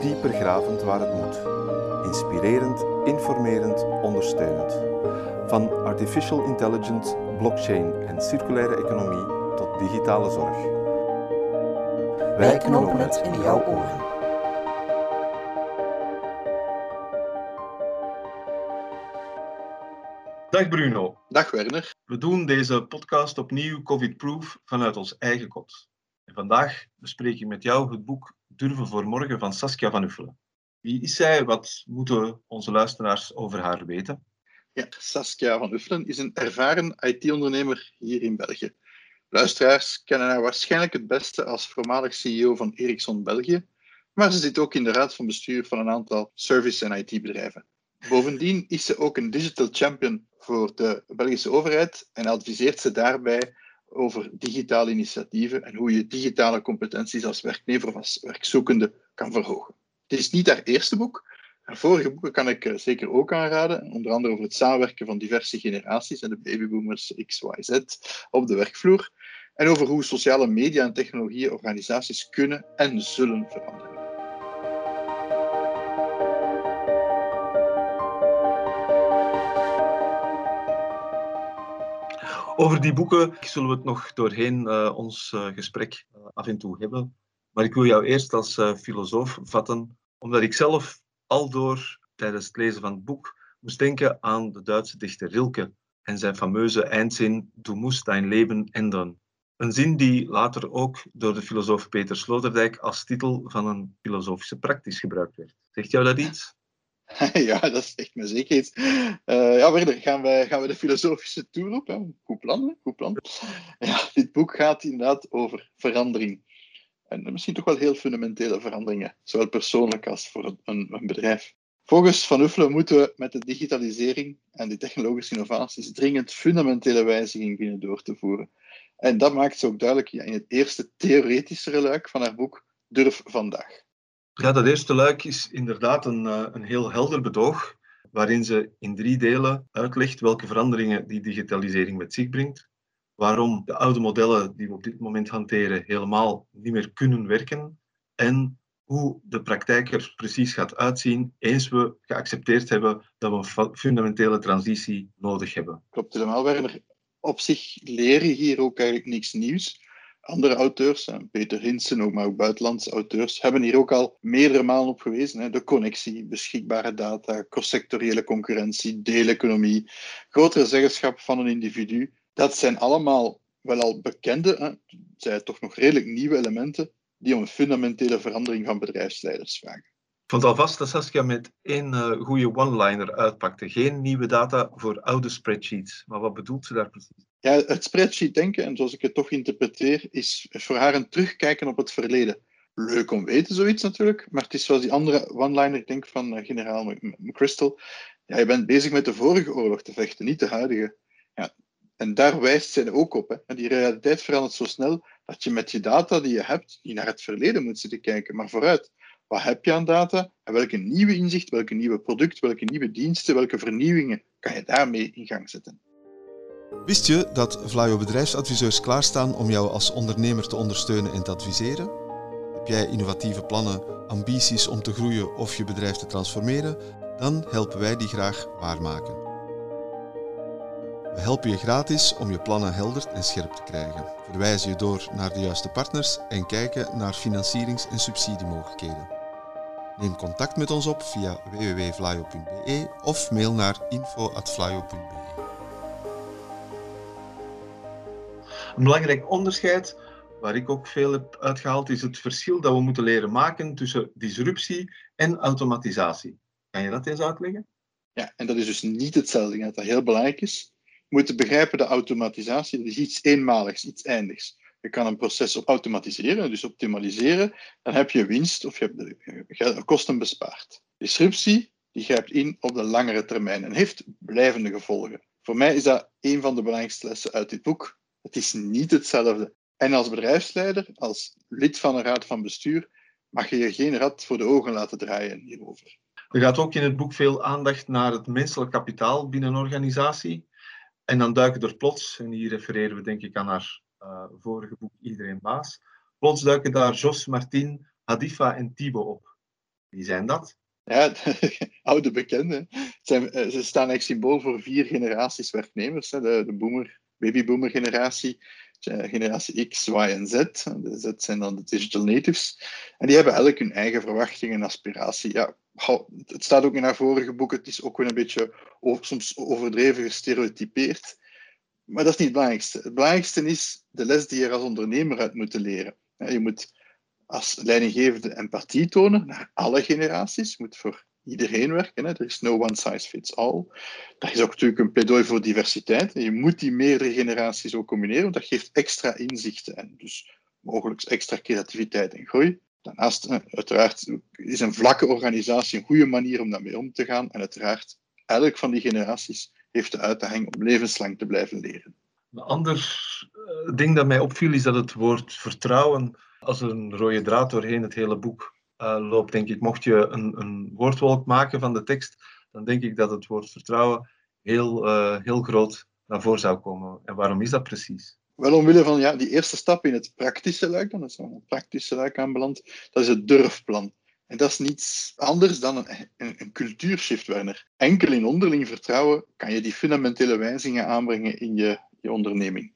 dieper gravend waar het moet. Inspirerend, informerend, ondersteunend. Van artificial intelligence, blockchain en circulaire economie tot digitale zorg. Wij knopen het in jouw oren. Dag Bruno. Dag Werner. We doen deze podcast opnieuw COVID-proof vanuit ons eigen kot. En vandaag bespreek ik met jou het boek Durven voor Morgen van Saskia van Uffelen. Wie is zij? Wat moeten onze luisteraars over haar weten? Ja, Saskia van Uffelen is een ervaren IT-ondernemer hier in België. Luisteraars kennen haar waarschijnlijk het beste als voormalig CEO van Ericsson België, maar ze zit ook in de raad van bestuur van een aantal service- en IT-bedrijven. Bovendien is ze ook een digital champion voor de Belgische overheid en adviseert ze daarbij over digitale initiatieven en hoe je digitale competenties als werknemer of als werkzoekende kan verhogen. Het is niet haar eerste boek. Haar vorige boeken kan ik eh, zeker ook aanraden, onder andere over het samenwerken van diverse generaties en de babyboomers X, Y, Z op de werkvloer, en over hoe sociale media en technologieën organisaties kunnen en zullen veranderen. Over die boeken zullen we het nog doorheen uh, ons uh, gesprek uh, af en toe hebben. Maar ik wil jou eerst als filosoof vatten, omdat ik zelf al door tijdens het lezen van het boek moest denken aan de Duitse dichter Rilke en zijn fameuze eindzin Du musst dein Leben ändern. Een zin die later ook door de filosoof Peter Sloterdijk als titel van een filosofische practice gebruikt werd. Zegt jou dat iets? Ja, dat zegt me zeker iets. Uh, ja, verder gaan we, gaan we de filosofische tour op. Hè. Goed plan, goed plan. Ja, dit boek gaat inderdaad over verandering. En misschien toch wel heel fundamentele veranderingen, zowel persoonlijk als voor een, een bedrijf. Volgens Van Uffelen moeten we met de digitalisering en de technologische innovaties dringend fundamentele wijzigingen binnen door te voeren. En dat maakt ze ook duidelijk in het eerste theoretische luik van haar boek Durf Vandaag. Ja, dat eerste luik is inderdaad een, eh, een heel helder betoog, waarin ze in drie delen uitlegt welke veranderingen die digitalisering met zich brengt, waarom de oude modellen die we op dit moment hanteren helemaal niet meer kunnen werken en hoe de praktijk er precies gaat uitzien eens we geaccepteerd hebben dat we een fundamentele transitie nodig hebben. Klopt helemaal, Werner. Op zich leren hier ook eigenlijk niks nieuws. Andere auteurs, Peter Hinsen, maar ook buitenlandse auteurs, hebben hier ook al meerdere malen op gewezen. De connectie, beschikbare data, cross-sectoriële concurrentie, deeleconomie, grotere zeggenschap van een individu. Dat zijn allemaal wel al bekende, zijn toch nog redelijk nieuwe elementen die om een fundamentele verandering van bedrijfsleiders vragen. Ik vond alvast dat Saskia met één uh, goede one-liner uitpakte. Geen nieuwe data voor oude spreadsheets. Maar wat bedoelt ze daar precies? Ja, het spreadsheet denken, en zoals ik het toch interpreteer, is voor haar een terugkijken op het verleden. Leuk om weten, zoiets natuurlijk, maar het is zoals die andere one-liner, denk van uh, generaal McChrystal. Ja, je bent bezig met de vorige oorlog te vechten, niet de huidige. Ja, en daar wijst zij ook op. Hè. Die realiteit verandert zo snel dat je met je data die je hebt, niet naar het verleden moet zitten kijken, maar vooruit. Wat heb je aan data? En welke nieuwe inzicht, welke nieuwe product, welke nieuwe diensten, welke vernieuwingen kan je daarmee in gang zetten? Wist je dat Vlaio bedrijfsadviseurs klaarstaan om jou als ondernemer te ondersteunen en te adviseren? Heb jij innovatieve plannen, ambities om te groeien of je bedrijf te transformeren? Dan helpen wij die graag waarmaken. We helpen je gratis om je plannen helder en scherp te krijgen, verwijzen je door naar de juiste partners en kijken naar financierings- en subsidiemogelijkheden. Neem contact met ons op via www.flyo.be of mail naar info.flyo.be. Een belangrijk onderscheid, waar ik ook veel heb uitgehaald, is het verschil dat we moeten leren maken tussen disruptie en automatisatie. Kan je dat eens uitleggen? Ja, en dat is dus niet hetzelfde. Dat dat heel belangrijk is. Je moet begrijpen, de automatisatie dat is iets eenmaligs, iets eindigs. Je kan een proces automatiseren, dus optimaliseren. Dan heb je winst of je hebt kosten bespaard. Disruptie die grijpt in op de langere termijn en heeft blijvende gevolgen. Voor mij is dat een van de belangrijkste lessen uit dit boek. Het is niet hetzelfde. En als bedrijfsleider, als lid van een raad van bestuur, mag je je geen rad voor de ogen laten draaien hierover. Er gaat ook in het boek veel aandacht naar het menselijk kapitaal binnen een organisatie. En dan duiken er plots, en hier refereren we denk ik aan haar uh, vorige boek Iedereen Baas, plots duiken daar Jos, Martin, Hadifa en Thibaut op. Wie zijn dat? Ja, oude bekenden. Ze, eh, ze staan eigenlijk symbool voor vier generaties werknemers. De, de boomer, babyboomer generatie, generatie X, Y en Z. De Z zijn dan de digital natives. En die hebben elk hun eigen verwachtingen en aspiratie. Ja, het staat ook in haar vorige boek, het is ook wel een beetje soms overdreven gestereotypeerd. Maar dat is niet het belangrijkste. Het belangrijkste is de les die je als ondernemer uit moet leren. Je moet als leidinggevende empathie tonen naar alle generaties. Je moet voor iedereen werken. Er is no one size fits all. Dat is ook natuurlijk een pleidooi voor diversiteit. Je moet die meerdere generaties ook combineren, want dat geeft extra inzichten en dus mogelijk extra creativiteit en groei. Daarnaast, uiteraard, is een vlakke organisatie een goede manier om daarmee om te gaan. En uiteraard, elk van die generaties heeft de uitdaging om levenslang te blijven leren. Een ander eh, ding dat mij opviel is dat het woord vertrouwen als een rode draad doorheen het hele boek loopt, denk ik. Mocht je een, een, woordwolk maken van de tekst, dan denk ik dat het woord vertrouwen heel, heel groot naar voren zou komen. En waarom is dat precies? Wel omwille van ja, die eerste stap in het praktische luik, dan is een praktische luik aanbeland, dat is het durfplan. En dat is niets anders dan een, een, een cultuurshift, Werner. Enkel in onderling vertrouwen kan je die fundamentele wijzigingen aanbrengen in je, je onderneming.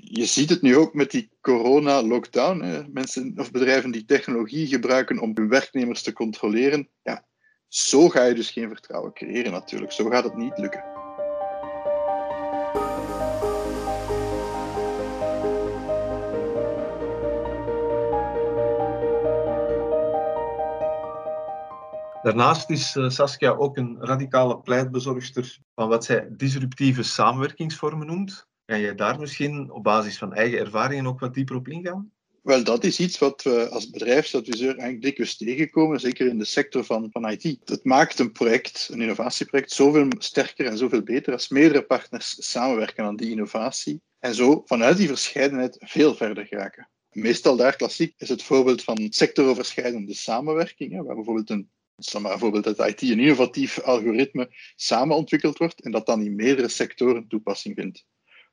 Je ziet het nu ook met die corona-lockdown. Mensen of bedrijven die technologie gebruiken om hun werknemers te controleren. Ja, zo ga je dus geen vertrouwen creëren natuurlijk. Zo gaat het niet lukken. Daarnaast is eh, Saskia ook een radicale pleitbezorgster van wat zij disruptieve samenwerkingsvormen noemt. Kan jij daar misschien op basis van eigen ervaringen ook wat dieper op ingaan? Wel, dat is iets wat we als bedrijfsadviseur eigenlijk dikwijls tegenkomen, zeker in de sector van, van IT. Het maakt een project, een innovatieproject, zoveel sterker en zoveel beter als meerdere partners samenwerken aan die innovatie en zo vanuit die verscheidenheid veel verder geraken. Meestal daar klassiek is het voorbeeld van sectoroverschrijdende samenwerking, waar bijvoorbeeld een bijvoorbeeld dat IT een innovatief algoritme samen ontwikkeld wordt en dat dan in meerdere sectoren toepassing vindt.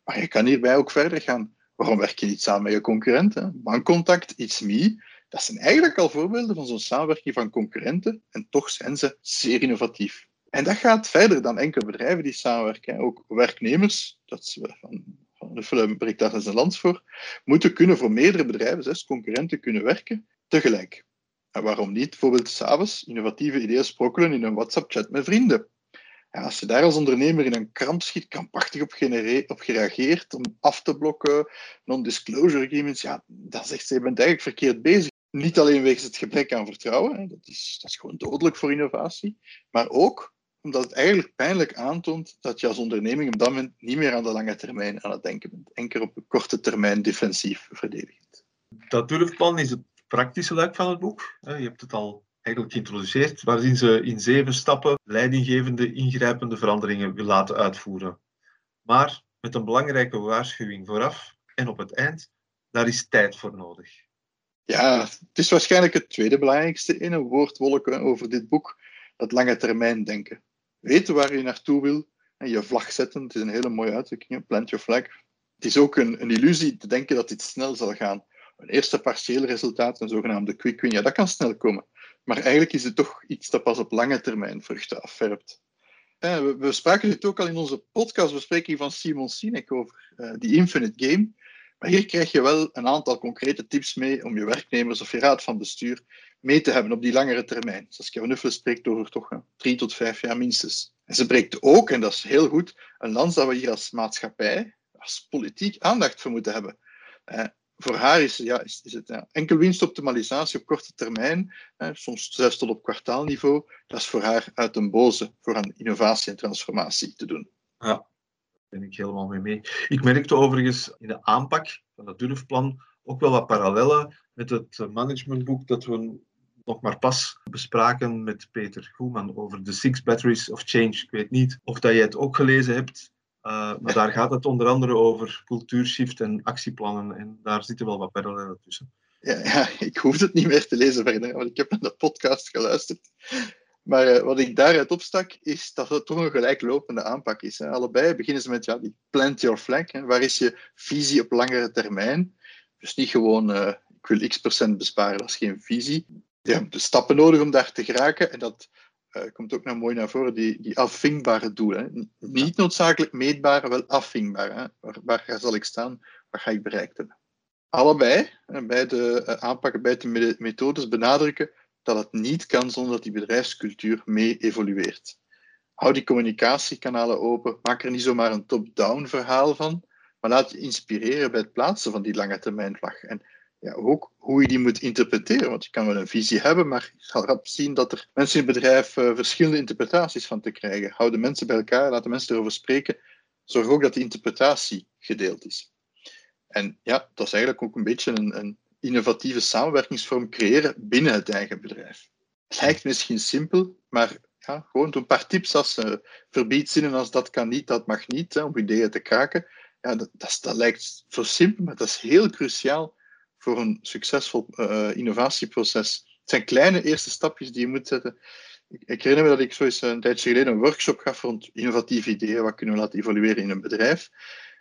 Maar je kan hierbij ook verder gaan. Waarom werk je niet samen met je concurrenten? Bankcontact, It's Me, dat zijn eigenlijk al voorbeelden van zo'n samenwerking van concurrenten en toch zijn ze zeer innovatief. En dat gaat verder dan enkele bedrijven die samenwerken. Ook werknemers, dat is van, van Nuffelen breekt daar een lans voor, moeten kunnen voor meerdere bedrijven, zes concurrenten, kunnen werken tegelijk. En waarom niet bijvoorbeeld s'avonds innovatieve ideeën sprokkelen in een WhatsApp-chat met vrienden? Als je daar als ondernemer in een kramp schiet, krampachtig op, op gereageerd om af te blokken, non-disclosure agreements, ja, dan zegt ze, je bent eigenlijk verkeerd bezig. Niet alleen wegens het gebrek aan vertrouwen, dat, is, dat is gewoon dodelijk voor innovatie, maar ook omdat het eigenlijk pijnlijk aantoont dat je als onderneming op dat moment niet meer aan de lange termijn aan het denken bent. Enkel op de korte termijn defensief verdedigend. Dat durfplan is het praktische luik van het boek. Je hebt het al eigenlijk geïntroduceerd, waarin ze in zeven stappen leidinggevende ingrijpende veranderingen wil laten uitvoeren. Maar met een belangrijke waarschuwing vooraf en op het eind, daar is tijd voor nodig. Ja, het is waarschijnlijk het tweede belangrijkste in een woordwolk over dit boek, dat lange termijn denken. Weten waar je naartoe wil en je vlag zetten, het is een hele mooie uitdrukking, plant your flag. Het is ook een, een illusie te denken dat dit snel zal gaan een eerste partieel resultaat, een zogenaamde quick win, ja, dat kan snel komen. Maar eigenlijk is het toch iets dat pas op lange termijn vruchten afwerpt. We, we spraken dit ook al in onze podcastbespreking van Simon Sinek over uh, die Infinite Game. Maar hier krijg je wel een aantal concrete tips mee om je werknemers of je raad van bestuur mee te hebben op die langere termijn. Saskia Nuffelen spreekt over toch drie tot vijf jaar minstens. En ze breekt ook, en dat is heel goed, een lans dat we hier als maatschappij, als politiek aandacht voor moeten hebben voor haar is, ja, is, het ja, enkel winstoptimalisatie op korte termijn, hè, soms zelfs tot op kwartaalniveau, dat is voor haar uit een boze voor aan innovatie en transformatie te doen. Ja, daar ben ik helemaal mee mee. Ik merkte overigens in de aanpak van het durfplan ook wel wat parallellen met het managementboek dat we nog maar pas bespraken met Peter Goeman over de Six Batteries of Change. Ik weet niet of dat jij het ook gelezen hebt. Uh, maar daar gaat het onder andere over cultuurshift en actieplannen. En daar zitten wel wat parallellen tussen. Ja, ja, ik hoef het niet meer te lezen verder, want ik heb naar de podcast geluisterd. Maar uh, wat ik daaruit opstak, is dat het toch een gelijklopende aanpak is. Allebei beginnen ze met ja, die plant your flag. Hè. Waar is je visie op langere termijn? Dus niet gewoon, uh, ik wil x procent besparen, dat is geen visie. Je hebt de stappen nodig om daar te geraken. En dat uh, komt ook nou mooi naar voren, die, die afvingbare doelen. Niet noodzakelijk meetbare, wel afvingbare. Waar, waar zal ik staan? Waar ga ik bereikt hebben? Allebei, bij de aanpakken, bij de methodes benadrukken dat het niet kan zonder dat die bedrijfscultuur mee evolueert. Hou die communicatiekanalen open, maak er niet zomaar een top-down verhaal van, maar laat je inspireren bij het plaatsen van die lange termijn vlag. En ja, ook hoe je die moet interpreteren, want je kan wel een visie hebben, maar je zal rap zien dat er mensen in het bedrijf uh, verschillende interpretaties van te krijgen. Hou de mensen bij elkaar, laat de mensen erover spreken. Zorg ook dat die interpretatie gedeeld is. En ja, dat is eigenlijk ook een beetje een, een innovatieve samenwerkingsvorm creëren binnen het eigen bedrijf. Het lijkt misschien simpel, maar ja, gewoon een paar tips als uh, verbied zinnen als dat kan niet, dat mag niet, hè, om ideeën te kraken. Ja, dat, dat, lijkt zo simpel, maar dat is heel cruciaal voor een succesvol uh, innovatieproces. Het zijn kleine eerste stapjes die je moet zetten. Ik, ik herinner me dat ik zo eens een tijdje geleden een workshop gaf rond innovatieve ideeën, wat kunnen we laten evolueren in een bedrijf.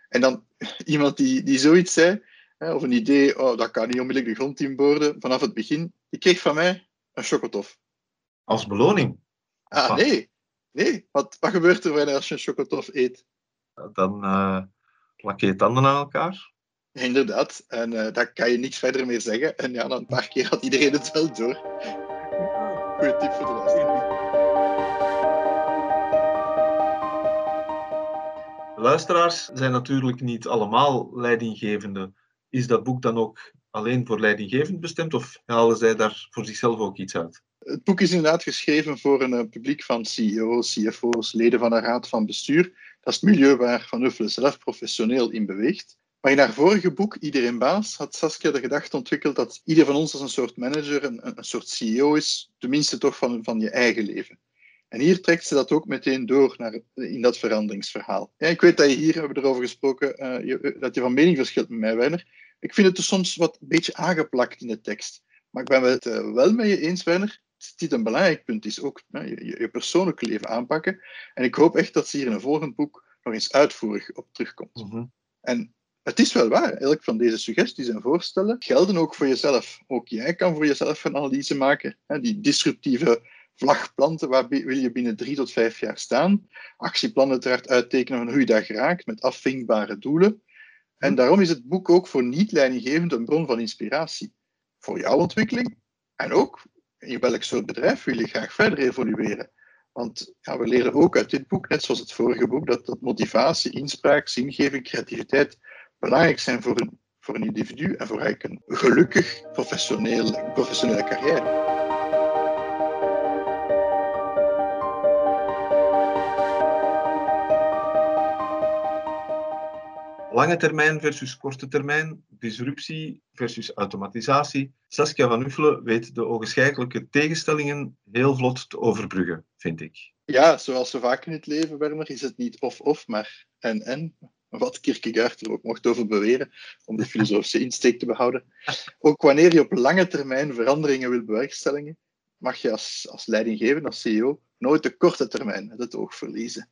En dan iemand die, die zoiets zei, of een idee, oh, dat kan niet onmiddellijk de grond inboorden, vanaf het begin. Die kreeg van mij een chocotof. Als beloning? Ah, nee. Nee, wat, wat gebeurt er als je een chocotof eet? Dan uh, plak je je tanden aan elkaar. Inderdaad, en uh, daar kan je niks verder meer zeggen. En ja, dan een paar keer had iedereen het wel door. Goeie tip voor de luisteraar. Luisteraars zijn natuurlijk niet allemaal leidinggevende is dat boek dan ook alleen voor leidinggevend bestemd of halen zij daar voor zichzelf ook iets uit? Het boek is inderdaad geschreven voor een uh, publiek van CEO's, CFO's, leden van een raad van bestuur. Dat is het milieu waar Van Uffelen zelf professioneel in beweegt. Maar in haar vorige boek, Iedereen Baas, had Saskia de gedachte ontwikkeld dat ieder van ons als een soort manager, een, een soort CEO is, tenminste toch van, van je eigen leven. En hier trekt ze dat ook meteen door naar, in dat veranderingsverhaal. Ja, ik weet dat je hier, we hebben erover gesproken, uh, je, dat je van mening verschilt met mij, Werner. Ik vind het dus soms wat een beetje aangeplakt in de tekst. Maar ik ben het uh, wel met je eens, Werner. Dit een belangrijk punt is ook uh, je, je persoonlijke leven aanpakken. En ik hoop echt dat ze hier in een volgend boek nog eens uitvoerig op terugkomt. Mm -hmm. En het is wel waar, elk van deze suggesties en voorstellen gelden ook voor jezelf. Ook jij kan voor jezelf een analyse maken. Die disruptieve vlagplanten, waar wil je binnen drie tot vijf jaar staan? Actieplannen uiteraard uittekenen van hoe je daar geraakt, met afvinkbare doelen. En hm. daarom is het boek ook voor niet-leidinggevenden een bron van inspiratie. Voor jouw ontwikkeling en ook in welk soort bedrijf wil je graag verder evolueren. Want ja, we leren ook uit dit boek, net zoals het vorige boek, dat, dat motivatie, inspraak, zingeving, creativiteit belangrijk zijn voor een, voor een individu en voor eigenlijk een gelukkig professionele, professionele carrière. Lange termijn versus korte termijn, disruptie versus automatisatie. Saskia van Uffelen weet de ogenschijnlijke tegenstellingen heel vlot te overbruggen, vind ik. Ja, zoals zo vaak in het leven, Werner, is het niet of-of, maar en-en. Wat Kierkegaard er ook mocht over beweren, om de filosofische insteek te behouden. Ook wanneer je op lange termijn veranderingen wil bewerkstelligen, mag je als, als leidinggevende, als CEO, nooit de korte termijn het oog verliezen.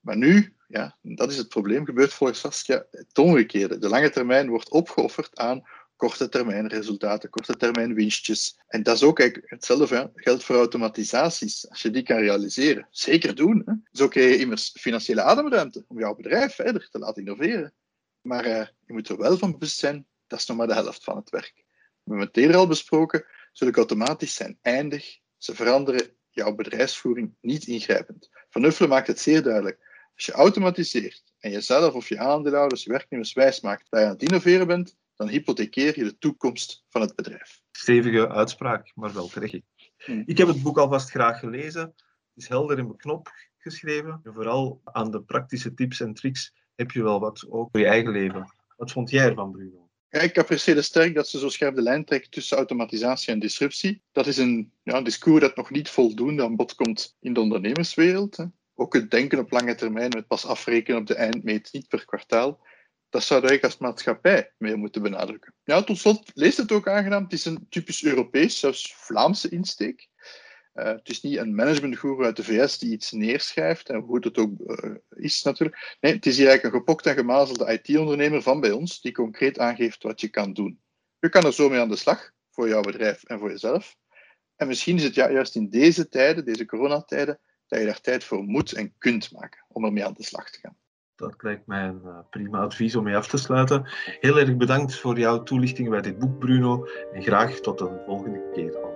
Maar nu, ja, dat is het probleem, gebeurt volgens Saskia het omgekeerde. De lange termijn wordt opgeofferd aan korte termijn resultaten, korte termijn winstjes. En dat is ook eigenlijk hetzelfde hè? geldt voor automatisaties. Als je die kan realiseren, zeker doen. Hè? Zo krijg je immers financiële ademruimte om jouw bedrijf verder te laten innoveren. Maar uh, je moet er wel van bewust zijn, dat is nog maar de helft van het werk. We hebben het eerder al besproken, zullen automatisch zijn eindig. Ze veranderen jouw bedrijfsvoering niet ingrijpend. Van Uffelen maakt het zeer duidelijk. Als je automatiseert en jezelf of je aandeelhouders, je werknemers wijsmaakt dat je aan het innoveren bent, dan hypothekeer je de toekomst van het bedrijf. Stevige uitspraak, maar wel terecht. Hmm. Ik heb het boek alvast graag gelezen. Het is helder in beknop geschreven. En vooral aan de praktische tips en tricks heb je wel wat ook voor je eigen leven. Wat vond jij ervan, Bruno? Ja, ik apprecieer sterk dat ze zo scherp de lijn trekt tussen automatisatie en disruptie. Dat is een ja, discours dat nog niet voldoende aan bod komt in de ondernemerswereld. Hè ook het denken op lange termijn met pas afrekenen op de eindmeet, niet per kwartaal, dat zouden wij als maatschappij meer moeten benadrukken. Ja, tot slot, leest het ook aangenaam. Het is een typisch Europees, zelfs Vlaamse insteek. Uh, het is niet een managementguru uit de VS die iets neerschrijft, en hoe het ook uh, is natuurlijk. Nee, het is hier eigenlijk een gepokt en gemazelde IT-ondernemer van bij ons, die concreet aangeeft wat je kan doen. Je kan er zo mee aan de slag, voor jouw bedrijf en voor jezelf. En misschien is het juist in deze tijden, deze coronatijden, dat je daar tijd voor moet en kunt maken om ermee aan de slag te gaan. Dat lijkt mij een uh, prima advies om mee af te sluiten. Heel erg bedankt voor jouw toelichting bij dit boek, Bruno. En graag tot een volgende keer.